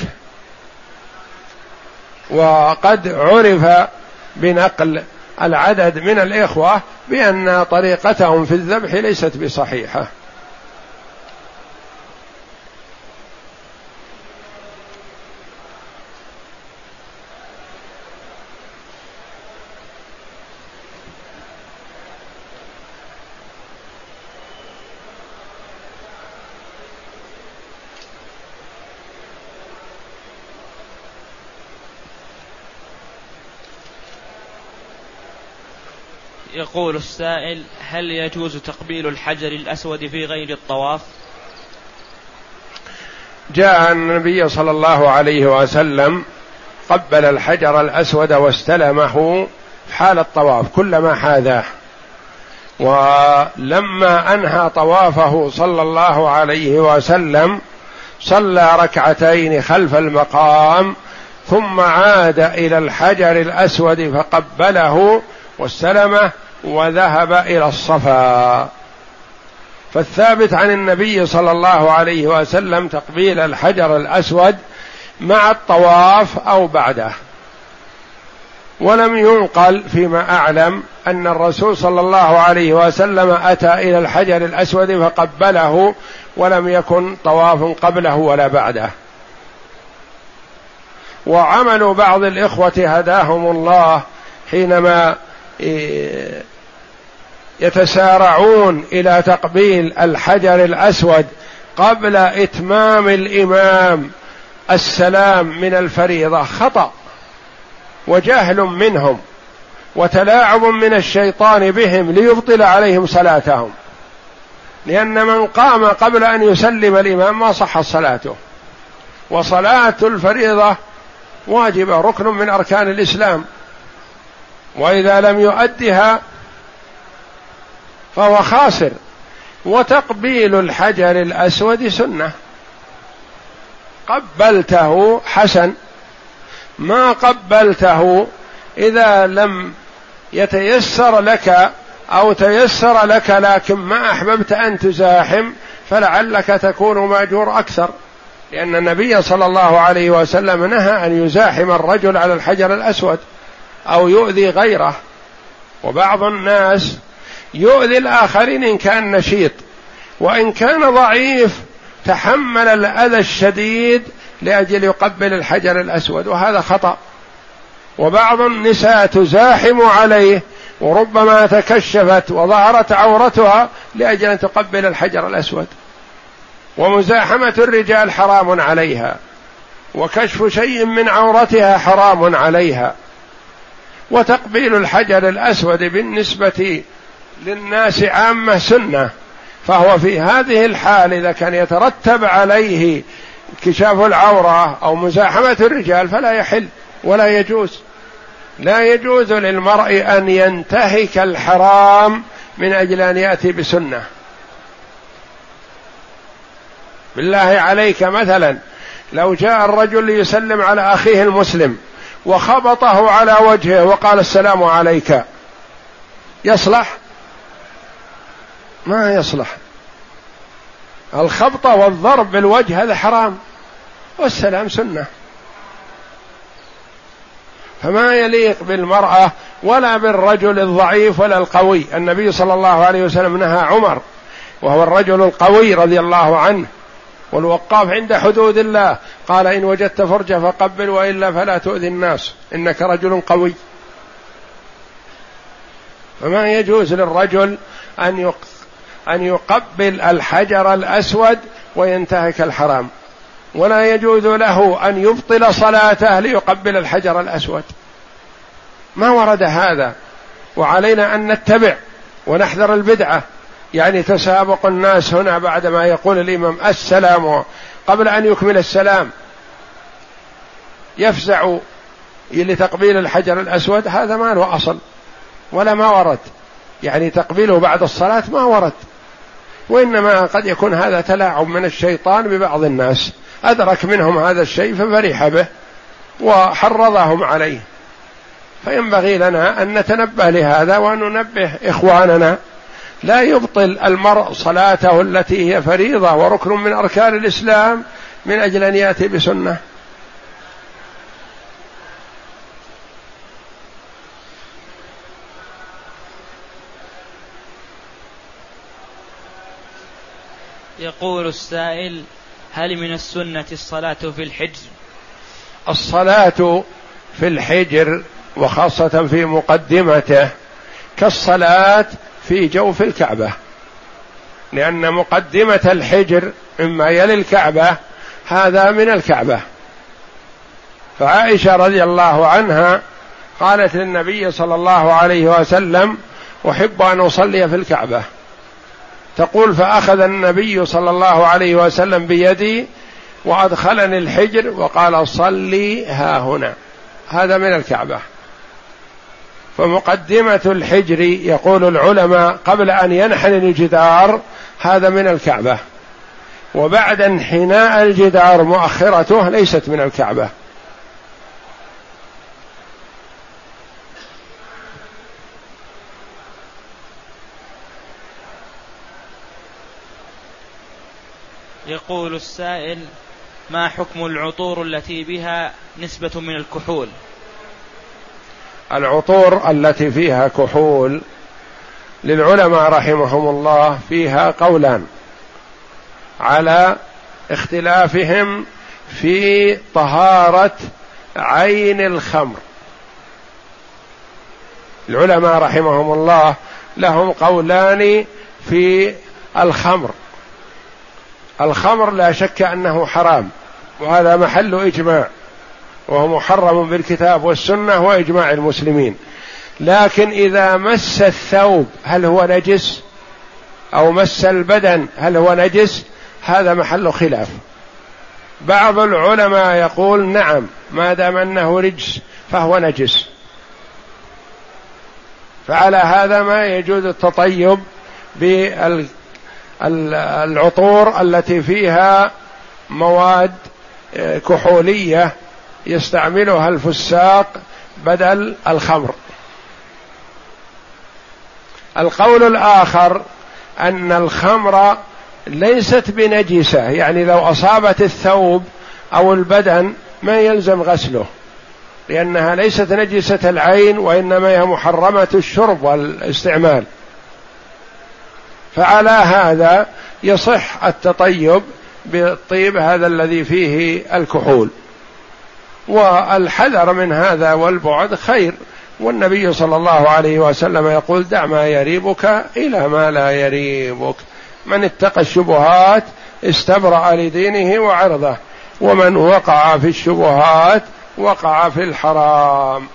وقد عرف بنقل العدد من الإخوة بأن طريقتهم في الذبح ليست بصحيحة. يقول السائل هل يجوز تقبيل الحجر الأسود في غير الطواف؟ جاء النبي صلى الله عليه وسلم قبل الحجر الأسود واستلمه حال الطواف كلما حاذاه. ولما أنهى طوافه صلى الله عليه وسلم صلى ركعتين خلف المقام ثم عاد إلى الحجر الأسود فقبله واستلمه وذهب إلى الصفا. فالثابت عن النبي صلى الله عليه وسلم تقبيل الحجر الأسود مع الطواف أو بعده. ولم ينقل فيما أعلم أن الرسول صلى الله عليه وسلم أتى إلى الحجر الأسود فقبله ولم يكن طواف قبله ولا بعده. وعمل بعض الإخوة هداهم الله حينما يتسارعون إلى تقبيل الحجر الأسود قبل إتمام الإمام. السلام من الفريضة خطأ وجهل منهم وتلاعب من الشيطان بهم ليبطل عليهم صلاتهم لأن من قام قبل أن يسلم الإمام ما صحت صلاته. وصلاة الفريضة واجبة ركن من أركان الإسلام. وإذا لم يؤدها فهو خاسر. وتقبيل الحجر الأسود سنة. قبلته حسن. ما قبلته إذا لم يتيسر لك أو تيسر لك لكن ما أحببت أن تزاحم فلعلك تكون مأجور أكثر. لأن النبي صلى الله عليه وسلم نهى أن يزاحم الرجل على الحجر الأسود. أو يؤذي غيره. وبعض الناس يؤذي الآخرين إن كان نشيط وإن كان ضعيف تحمل الأذى الشديد لأجل يقبل الحجر الأسود وهذا خطأ. وبعض النساء تزاحم عليه وربما تكشفت وظهرت عورتها لأجل أن تقبل الحجر الأسود. ومزاحمة الرجال حرام عليها وكشف شيء من عورتها حرام عليها. وتقبيل الحجر الأسود بالنسبة للناس عامة سنة. فهو في هذه الحال إذا كان يترتب عليه انكشاف العورة أو مزاحمة الرجال فلا يحل ولا يجوز. لا يجوز للمرء أن ينتهك الحرام من أجل أن يأتي بسنة. بالله عليك مثلا لو جاء الرجل ليسلم على أخيه المسلم وخبطه على وجهه وقال السلام عليك. يصلح؟ ما يصلح. الخبطة والضرب بالوجه هذا حرام. والسلام سنة. فما يليق بالمرأة ولا بالرجل الضعيف ولا القوي. النبي صلى الله عليه وسلم نهى عمر وهو الرجل القوي رضي الله عنه والوقاف عند حدود الله. قال إن وجدت فرجة فقبل وإلا فلا تؤذي الناس. إنك رجل قوي. فما يجوز للرجل أن أن يقبل الحجر الأسود وينتهك الحرام. ولا يجوز له أن يبطل صلاته ليقبل الحجر الأسود. ما ورد هذا. وعلينا أن نتبع ونحذر البدعة. يعني تسابق الناس هنا بعدما يقول الإمام السلام قبل أن يكمل السلام. يفزع لتقبيل الحجر الأسود هذا ما له اصل ولا ما ورد. يعني تقبيله بعد الصلاة ما ورد. وإنما قد يكون هذا تلاعب من الشيطان ببعض الناس. أدرك منهم هذا الشيء ففرح به وحرضهم عليه. فينبغي لنا أن نتنبه لهذا وان ننبه إخواننا لا يبطل المرء صلاته التي هي فريضة وركن من أركان الإسلام من أجل أن يأتي بسنة. يقول السائل هل من السنة الصلاة في الحجر؟ الصلاة في الحجر وخاصة في مقدمته كالصلاة في جوف الكعبة. لأن مقدمة الحجر مما يلي الكعبة هذا من الكعبة. فعائشة رضي الله عنها قالت للنبي صلى الله عليه وسلم أحب أن أصلي في الكعبة. تقول فأخذ النبي صلى الله عليه وسلم بيدي وأدخلني الحجر وقال صلي ها هنا. هذا من الكعبة. فمقدمة الحجر يقول العلماء قبل أن ينحني الجدار هذا من الكعبة. وبعد انحناء الجدار مؤخرته ليست من الكعبة. يقول السائل ما حكم العطور التي بها نسبة من الكحول؟ العطور التي فيها كحول للعلماء رحمهم الله فيها قولان على اختلافهم في طهارة عين الخمر. العلماء رحمهم الله لهم قولان في الخمر. الخمر لا شك أنه حرام وهذا محل إجماع. وهو محرم بالكتاب والسنة وإجماع المسلمين. لكن إذا مس الثوب هل هو نجس؟ أو مس البدن هل هو نجس؟ هذا محل خلاف. بعض العلماء يقول نعم ما دام أنه رجس فهو نجس. فعلى هذا ما يجوز التطيب بالعطور التي فيها مواد آه، كحولية يستعملها الفساق بدل الخمر. القول الآخر أن الخمر ليست بنجسة يعني لو أصابت الثوب أو البدن ما يلزم غسله لأنها ليست نجسة العين وإنما هي محرمة الشرب والاستعمال. فعلى هذا يصح التطيب بالطيب هذا الذي فيه الكحول. والحذر من هذا والبعد خير. والنبي صلى الله عليه وسلم يقول دع ما يريبك إلى ما لا يريبك. من اتقى الشبهات استبرأ لدينه وعرضه ومن وقع في الشبهات وقع في الحرام.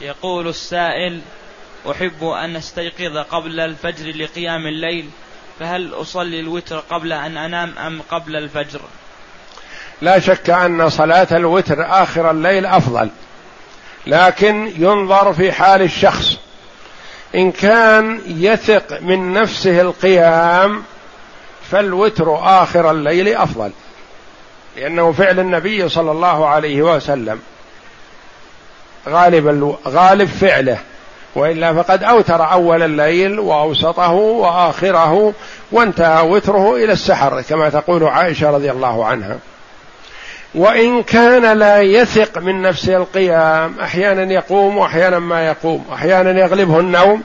يقول السائل أحب أن أستيقظ قبل الفجر لقيام الليل فهل أصلي الوتر قبل أن أنام أم قبل الفجر؟ لا شك أن صلاة الوتر آخر الليل أفضل لكن ينظر في حال الشخص. إن كان يثق من نفسه القيام فالوتر آخر الليل أفضل لأنه فعل النبي صلى الله عليه وسلم. غالب غالب فعله وإلا فقد أوتر أول الليل وأوسطه وآخره وانتهى وتره إلى السحر كما تقول عائشة رضي الله عنها. وإن كان لا يثق من نفسه القيام أحيانا يقوم واحيانا ما يقوم أحيانا يغلبه النوم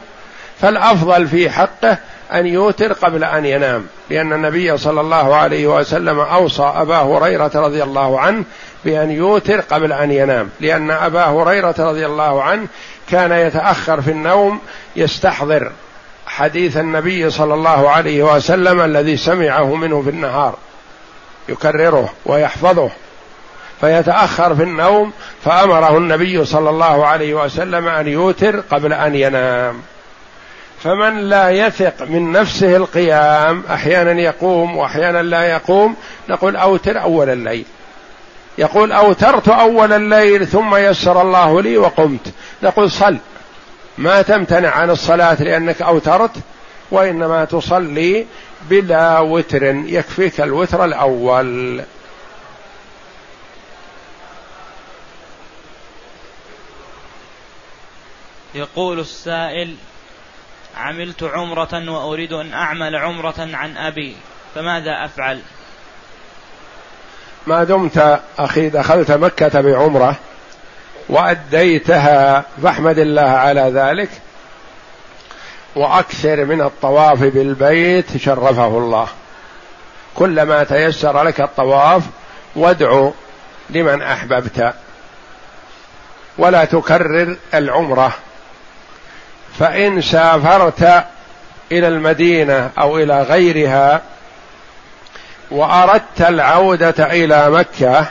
فالأفضل في حقه أن يوتر قبل أن ينام لأن النبي صلى الله عليه وسلم أوصى أبا هريرة رضي الله عنه بأن يوتر قبل أن ينام لأن أبا هريرة رضي الله عنه كان يتأخر في النوم يستحضر حديث النبي صلى الله عليه وسلم الذي سمعه منه في النهار يكرره ويحفظه. فيتأخر في النوم فأمره النبي صلى الله عليه وسلم أن يوتر قبل أن ينام. فمن لا يثق من نفسه القيام أحيانا يقوم وأحيانا لا يقوم نقول أوتر أول الليل. يقول أوترت أول الليل ثم يسر الله لي وقمت. نقول صل. ما تمتنع عن الصلاة لأنك أوترت وإنما تصلي بلا وتر يكفيك الوتر الأول. يقول السائل عملت عمرة وأريد أن أعمل عمرة عن أبي فماذا أفعل؟ ما دمت أخي دخلت مكة بعمرة وأديتها فاحمد الله على ذلك وأكثر من الطواف بالبيت شرفه الله. كلما تيسر لك الطواف وادعو لمن أحببت ولا تكرر العمرة. فإن سافرت إلى المدينة أو إلى غيرها وأردت العودة إلى مكة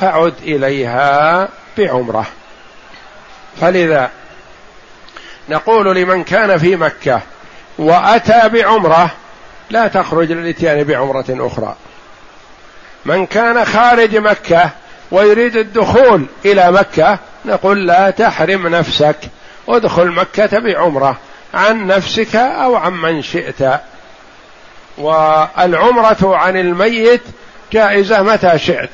فعد إليها بعمرة. فلذا نقول لمن كان في مكة وأتى بعمرة لا تخرج للإتيان بعمرة أخرى. من كان خارج مكة ويريد الدخول إلى مكة نقول لا تحرم نفسك. ادخل مكة بعمرة عن نفسك أو عن من شئت. والعمرة عن الميت جائزة متى شئت.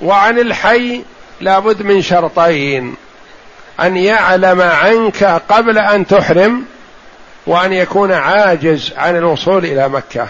وعن الحي لابد من شرطين. أن يعلم عنك قبل أن تحرم وأن يكون عاجز عن الوصول إلى مكة.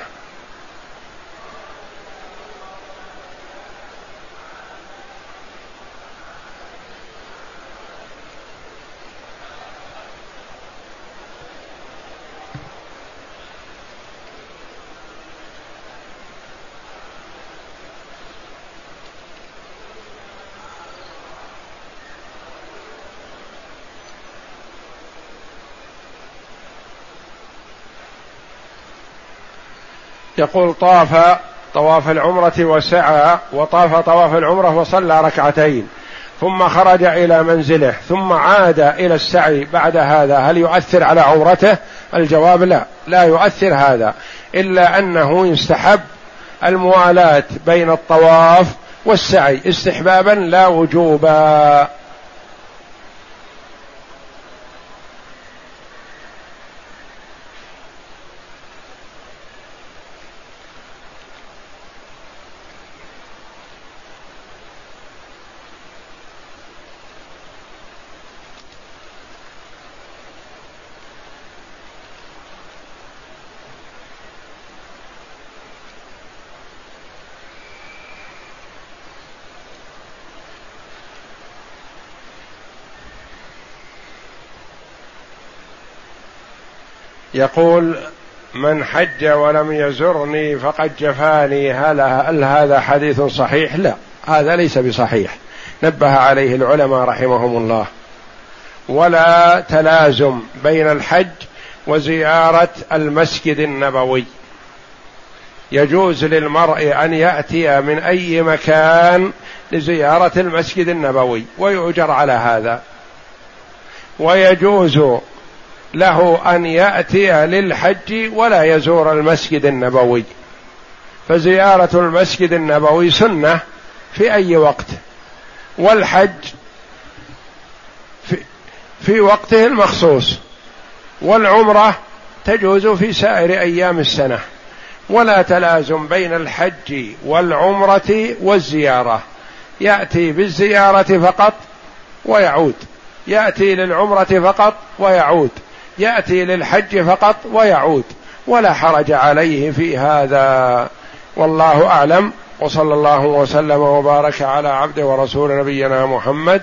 يقول طاف طواف العمرة وسعى وطاف طواف العمرة وصلى ركعتين ثم خرج إلى منزله ثم عاد إلى السعي بعد هذا هل يؤثر على عمرته؟ الجواب لا لا يؤثر هذا إلا أنه يستحب الموالاة بين الطواف والسعي استحبابا لا وجوبا يقول من حج ولم يزرني فقد جفاني هل, هل هذا حديث صحيح؟ لا هذا ليس بصحيح. نبه عليه العلماء رحمهم الله. ولا تلازم بين الحج وزيارة المسجد النبوي. يجوز للمرء أن يأتي من أي مكان لزيارة المسجد النبوي ويؤجر على هذا. ويجوز له أن يأتي للحج ولا يزور المسجد النبوي. فزيارة المسجد النبوي سنة في أي وقت. والحج في, في وقته المخصوص. والعمرة تجوز في سائر أيام السنة. ولا تلازم بين الحج والعمرة والزيارة. يأتي بالزيارة فقط ويعود. يأتي للعمرة فقط ويعود. يأتي للحج فقط ويعود ولا حرج عليه في هذا. والله أعلم. وصلى الله وسلم وبارك على عبده ورسول نبينا محمد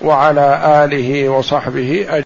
وعلى آله وصحبه أجمعين.